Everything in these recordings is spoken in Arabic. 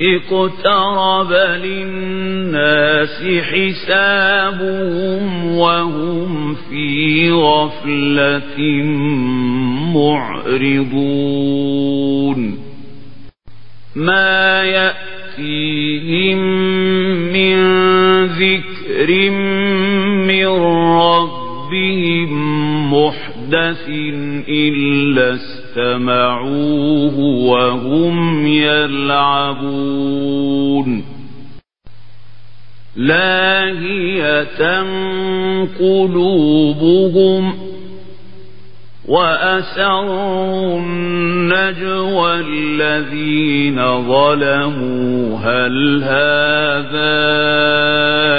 اقترب للناس حسابهم وهم في غفلة معرضون. ما يأتيهم من ذكر من ربهم محدث إلا استمعوه وهم يلعبون. لاهية قلوبهم وأسروا النجوى الذين ظلموا. هل هذا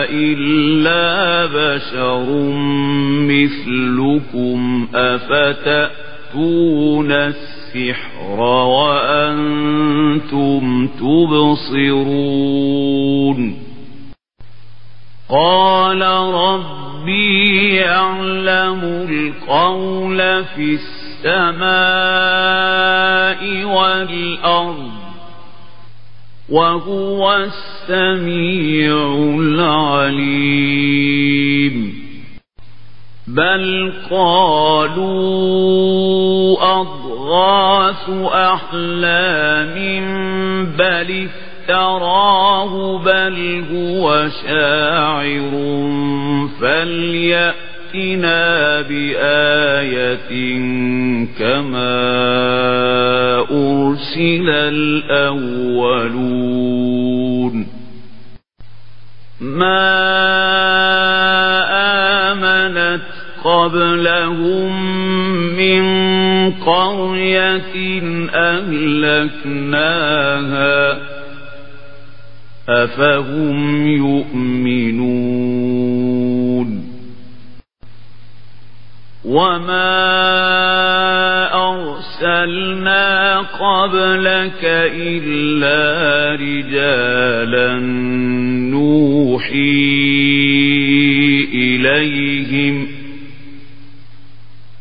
إلا بشر مثلكم؟ أفتأ تأتون السحر وأنتم تبصرون قال ربي يعلم القول في السماء والأرض وهو السميع العليم بل قالوا أضغاث أحلام بل افتراه بل هو شاعر فليأتنا بآية كما أرسل الأولون ما آمنت قبلهم من قرية أهلكناها أفهم يؤمنون وما أرسلنا قبلك إلا رجالا نوحي إليهم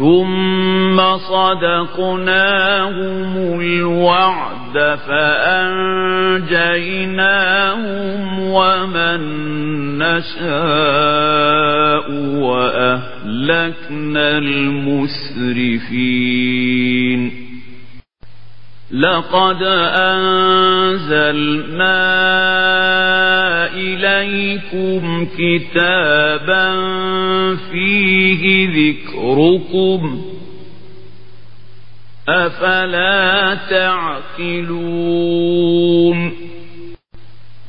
ثم صدقناهم الوعد فأنجيناهم ومن نشاء وأهلكنا المسرفين. لقد أنزلنا إليكم كتابا فيه ذكركم. أفلا تعقلون؟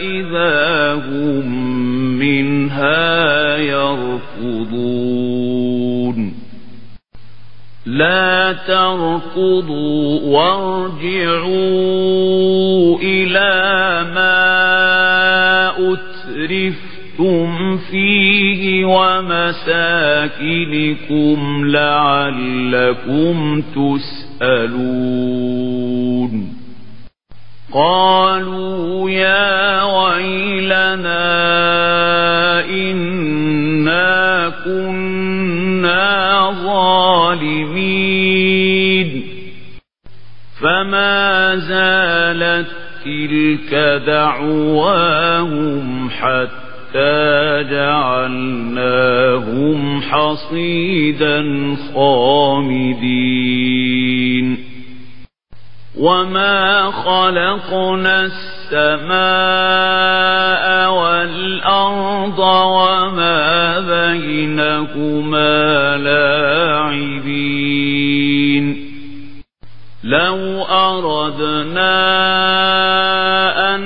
إذا هم منها يركضون. لا تركضوا وارجعوا إلى ما أترفتم فيه ومساكنكم لعلكم تسألون. قالوا يا ويلنا إنا كنا ظالمين. فما زالت تلك دعواهم حتى جعلناهم حصيدا خامدين. وما خلقنا السماء والأرض وما بينهما لاعبين لو أردنا أن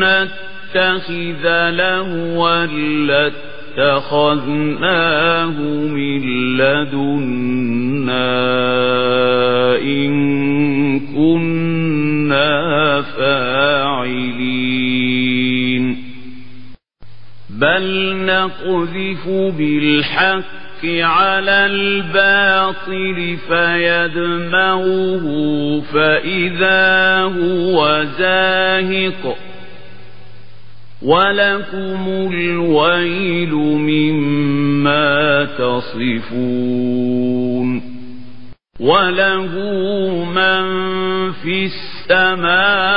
نتخذ لهوا لاتخذناه من لدنا إن كنا فاعلين. بل نقذف بالحق على الباطل فيدمغه فإذا هو زاهق. ولكم الويل مما تصفون وله من في السماوات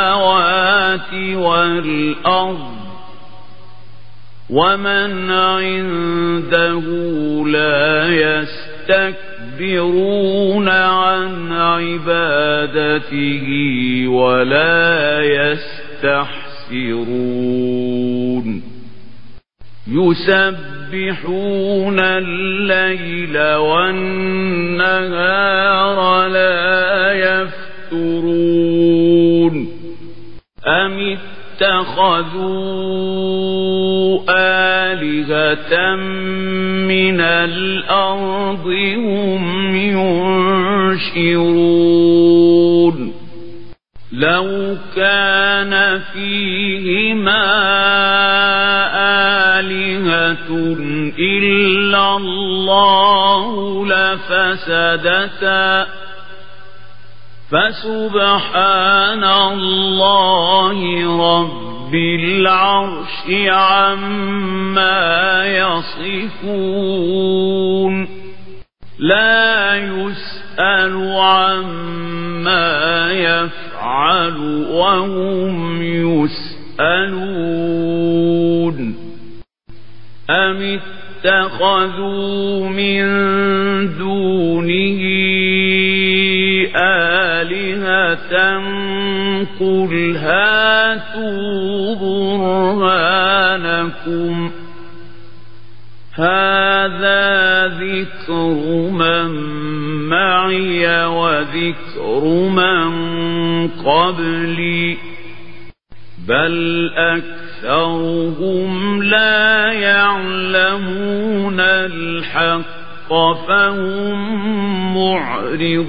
والأرض ومن عنده لا يستكبرون عن عبادته ولا يستحسرون يسبحون الليل والنهار لا يفترون. أم اتخذوا آلهة من الأرض هم ينشرون؟ لو كان فيهما آلهة إلا الله لفسدتا فسبحان الله رب العرش عما يصفون لا يسأل عما يفعل وهم يسألون. أم اتخذوا من دونه آلهة قل هاتوا برهانكم هذا ذكر من معي وذكر من قبلي بل أكثرهم لا يعلمون الحق فهم معرضون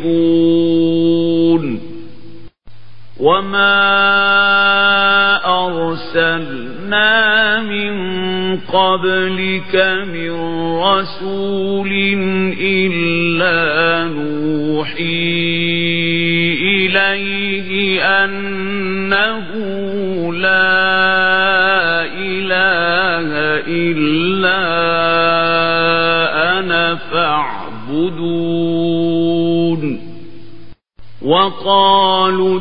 وما أرسلنا من قبلك من رسول إلا نوحي إليه أنه لا إله إلا أنا فاعبدون وقالوا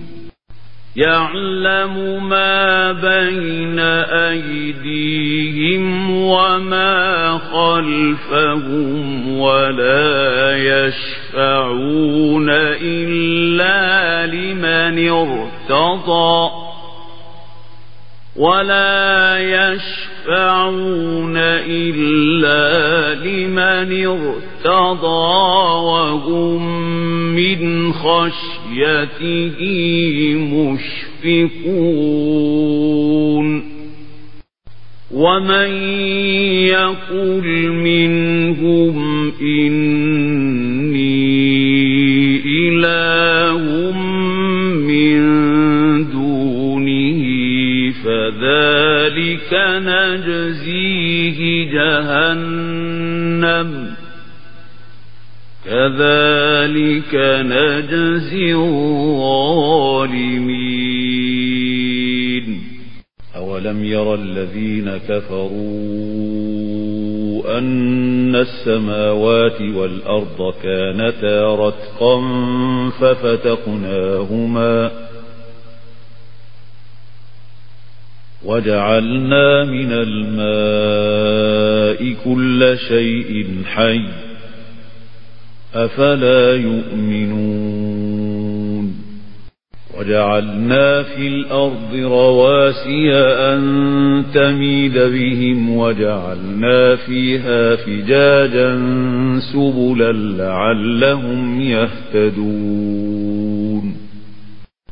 يعلم ما بين أيديهم وما خلفهم ولا يشفعون إلا لمن ارتضى ولا يشفعون إلا لمن ارتضى وهم من خشيته مشفقون ومن يقل منهم إني نجزيه جهنم كذلك نجزي الظالمين أولم ير الذين كفروا أن السماوات والأرض كانتا رتقا ففتقناهما وجعلنا من الماء كل شيء حي أفلا يؤمنون وجعلنا في الأرض رواسي أن تميد بهم وجعلنا فيها فجاجا سبلا لعلهم يهتدون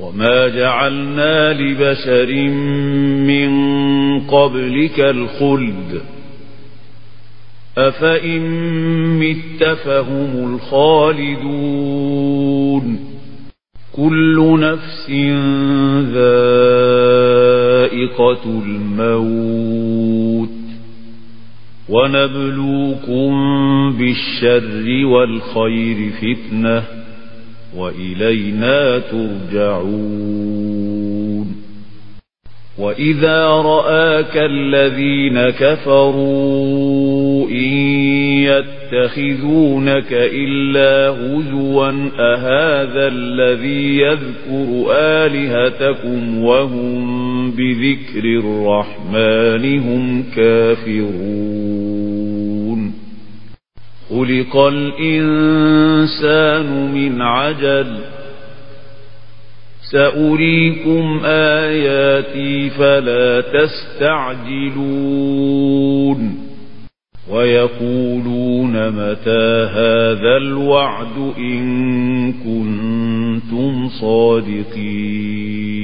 وما جعلنا لبشر من قبلك الخلد أفإن مت فهم الخالدون كل نفس ذائقة الموت ونبلوكم بالشر والخير فتنة وإلينا ترجعون. وإذا رآك الذين كفروا إن يتخذونك إلا هزوا أهذا الذي يذكر آلهتكم وهم بذكر الرحمن هم كافرون. خلق الإنسان من عجل. سأريكم آياتي فلا تستعجلون. ويقولون متى هذا الوعد إن كنتم صادقين.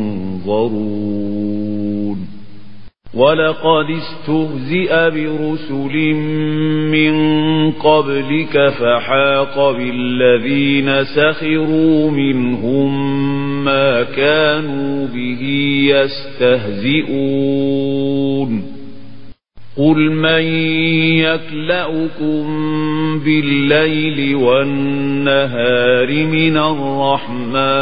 ينظرون. ولقد استهزئ برسل من قبلك فحاق بالذين سخروا منهم ما كانوا به يستهزئون. قل من يكلأكم بالليل والنهار من الرحمن؟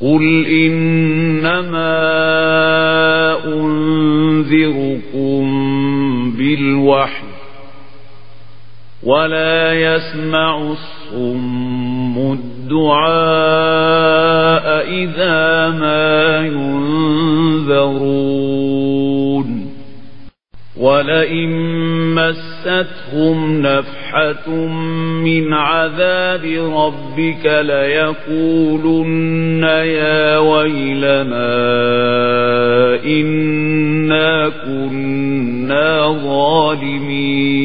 قل إنما أنذركم بالوحي ولا يسمع الصم الدعاء إذا ما ينذرون ولئن مستهم نفحة من عذاب ربك ليقولن يا ويلنا إنا كنا ظالمين.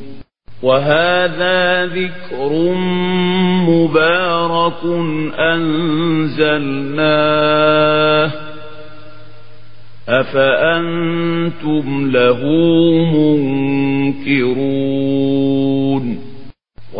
وهذا ذكر مبارك أنزلناه أفأنتم له منكرون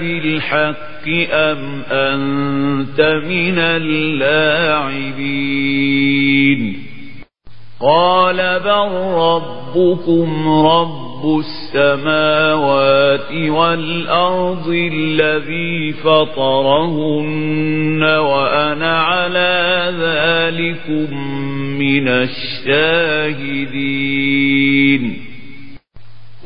بالحق أم أنت من اللاعبين؟ قال بل ربكم رب السماوات والأرض الذي فطرهن وأنا على ذلكم من الشاهدين.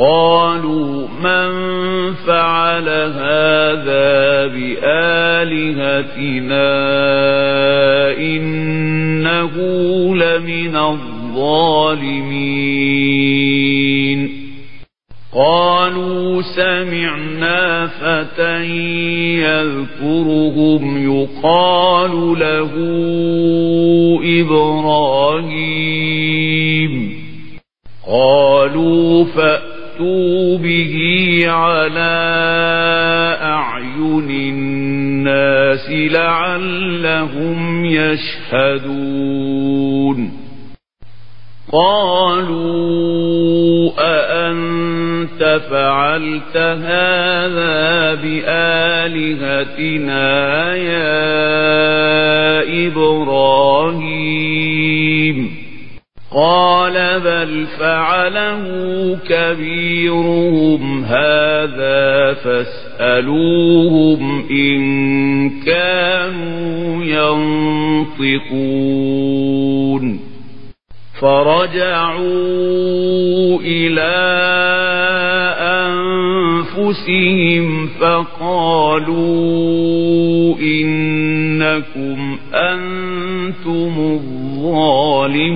قالوا من فعل هذا بآلهتنا إنه لمن الظالمين؟ قالوا سمعنا فتى يذكرهم يقال له إبراهيم. قالوا فأتوا به على أعين الناس لعلهم يشهدون. قالوا أأنت فعلت هذا بآلهتنا يا إبراهيم؟ قال بل فعله كبيرهم هذا فاسألوهم إن كانوا ينطقون. فرجعوا إلى أنفسهم فقالوا إنكم أنتم الظالمون.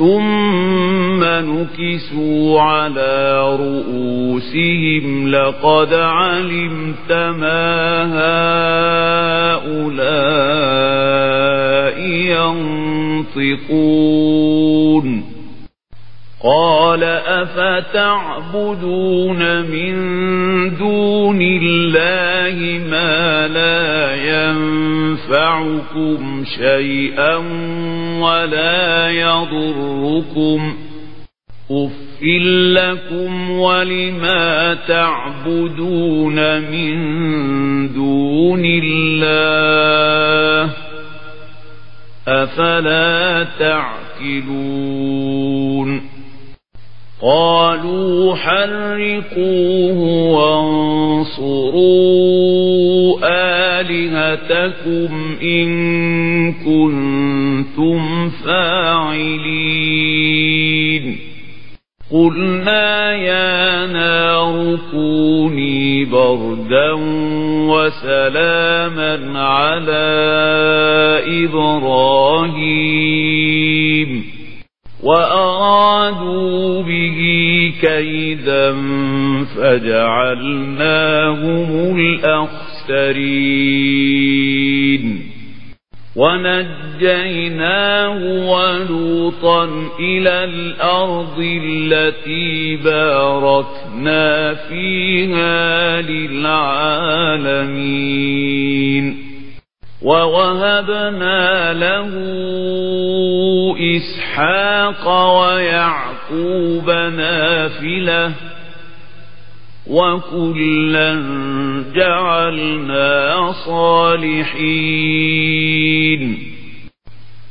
ثم نكسوا على رؤوسهم لقد علمت ما هؤلاء ينطقون قال أفتعبدون من دون الله ما لا ينفعكم شيئا ولا يضركم أف لكم ولما تعبدون من دون الله أفلا تعقلون قالوا حرقوه وانصروا آلهتكم إن كنتم فاعلين. قلنا يا نار كوني بردا وسلاما على إبراهيم. وأرادوا به كيدا فجعلناهم الأخسرين. ونجيناه ولوطا إلى الأرض التي باركنا فيها للعالمين. ووهبنا له إسحاق ويعقوب نافلة وكلا جعلنا صالحين.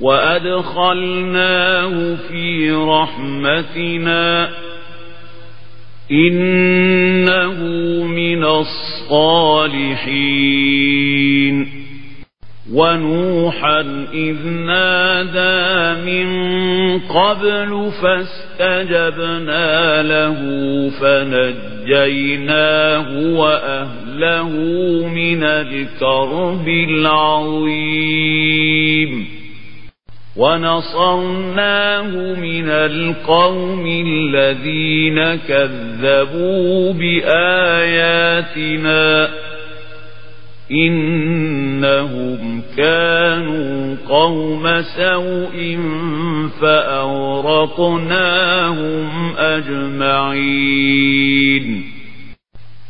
وأدخلناه في رحمتنا إنه من الصالحين. ونوحا إذ نادى من قبل فاستجبنا له فنجيناه وأهله من الكرب العظيم. ونصرناه من القوم الذين كذبوا بآياتنا إنهم كانوا قوم سوء فأورقناهم أجمعين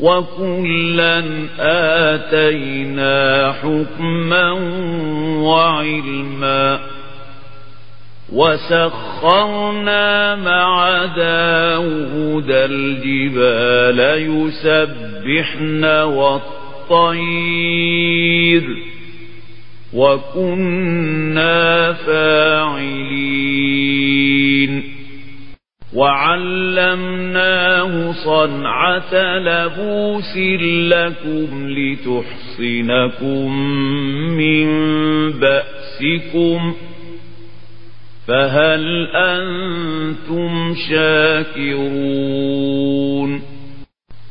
وكلا آتينا حكما وعلما وسخرنا مع داود الجبال يسبحن والطير وكنا فاعلين وعلمناه صنعة لبوس لكم لتحصنكم من بأسكم فهل أنتم شاكرون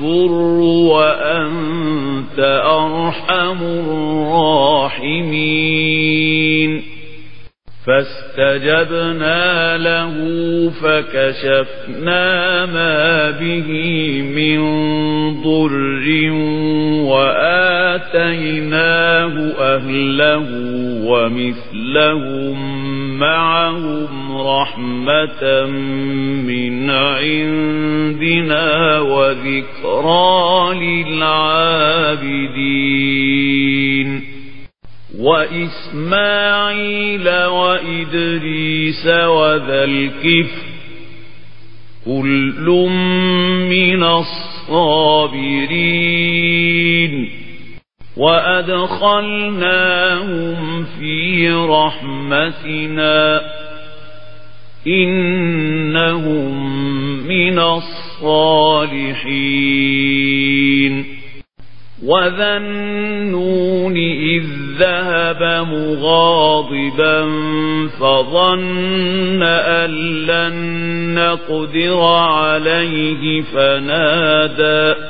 الضر وأنت أرحم الراحمين. فاستجبنا له فكشفنا ما به من ضر وآتيناه أهله ومثلهم معهم رحمة من عندنا وذكرى للعابدين وإسماعيل وإدريس وذا الكفر كل من الصابرين وأدخلناهم في رحمتنا إنهم من الصالحين وذا النون إذ ذهب مغاضبا فظن أن لن نقدر عليه فنادى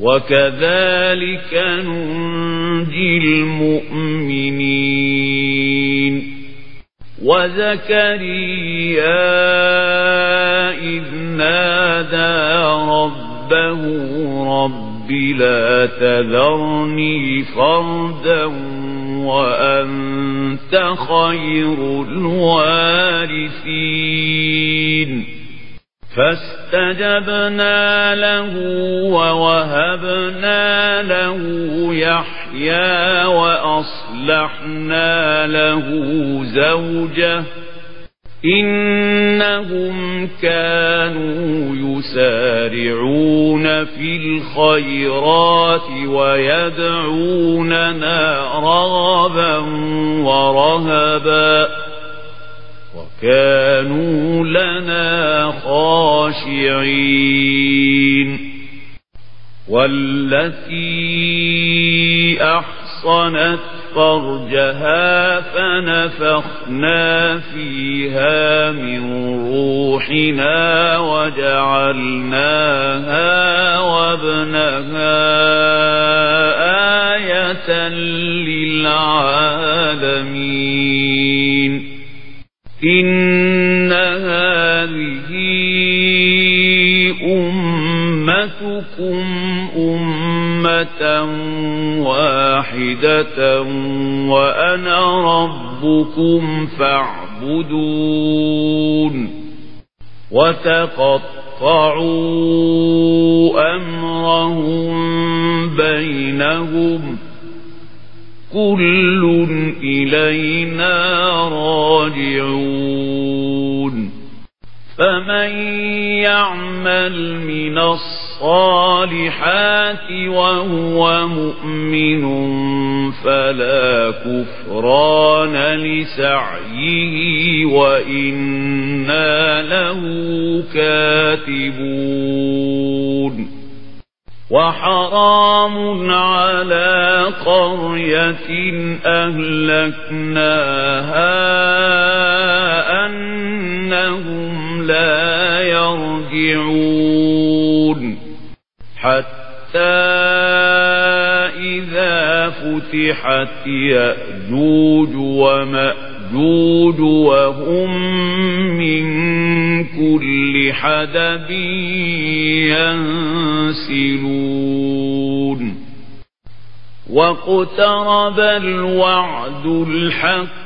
وكذلك ننجي المؤمنين وزكريا إذ نادى ربه رب لا تذرني فردا وأنت خير الوارثين فاستجبنا له ووهبنا له يحيى وأصلحنا له زوجه إنهم كانوا يسارعون في الخيرات ويدعوننا رغبا ورهبا وكانوا لنا خاشعين. والتي أحصنت فرجها فنفخنا فيها من روحنا وجعلناها وابنها آية للعالمين. إن هذه أمتكم أمة واحدة وأنا ربكم فاعبدون وتقطعوا أمرهم بينهم كل إلينا راجعون فمن يعمل من الصالحات وهو مؤمن فلا كفران لسعيه وإنا له كاتبون وحرام على قرية أهلكناها أنهم لا يرجعون. حتى إذا فتحت يأجوج ومأجوج وهم من كل حدب ينسلون. واقترب الوعد الحق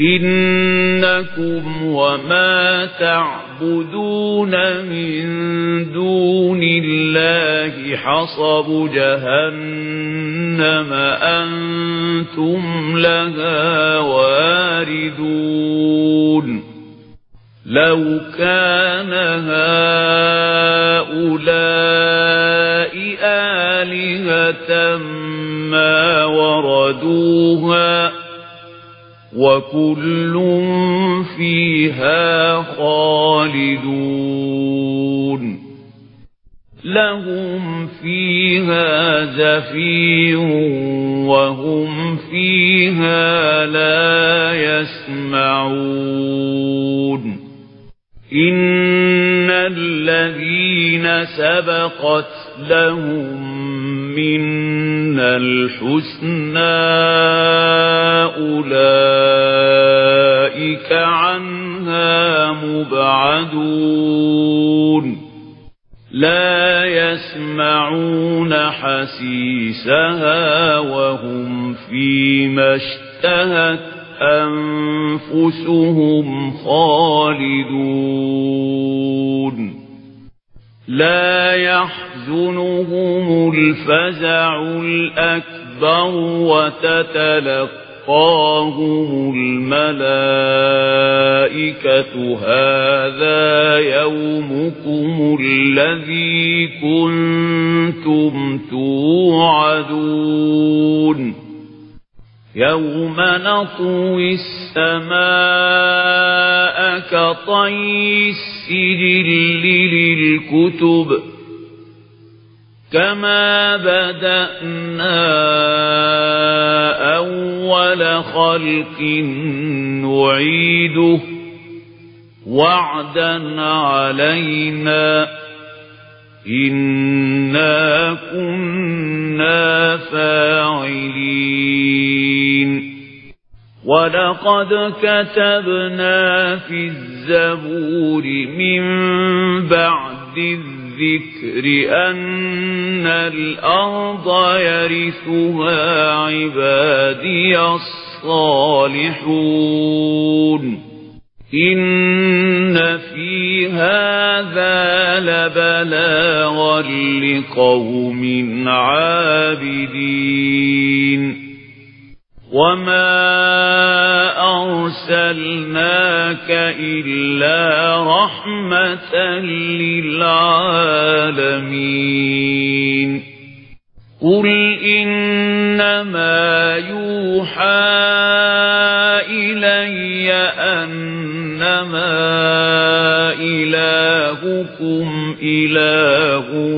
إنكم وما تعبدون من دون الله حصب جهنم أنتم لها واردون. لو كان هؤلاء آلهة ما وردوها وكل فيها خالدون. لهم فيها زفير وهم فيها لا يسمعون. إن الذين سبقت لهم الحسنى أولئك عنها مبعدون. لا يسمعون حسيسها وهم فيما اشتهت أنفسهم خالدون. لا يحزنهم الفزع الأكبر وتتلقاهم الملائكة هذا يومكم الذي كنتم توعدون يوم نطوي السماء كطي السجل للكتب كما بدأنا أول خلق نعيده وعدا علينا إنا كنا فاعلين ولقد كتبنا في الزبور من بعد الذكر أن الأرض يرثها عبادي الصالحون إن في هذا لبلاغا لقوم عابدين وما أرسلناك إلا رحمة للعالمين قل إنما يوحى إلي أنما إلهكم إله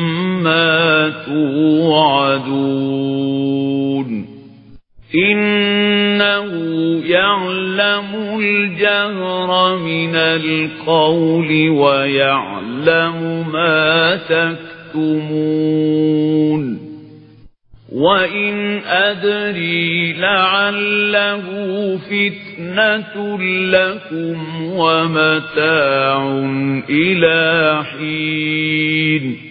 ما توعدون إنه يعلم الجهر من القول ويعلم ما تكتمون وإن أدري لعله فتنة لكم ومتاع إلى حين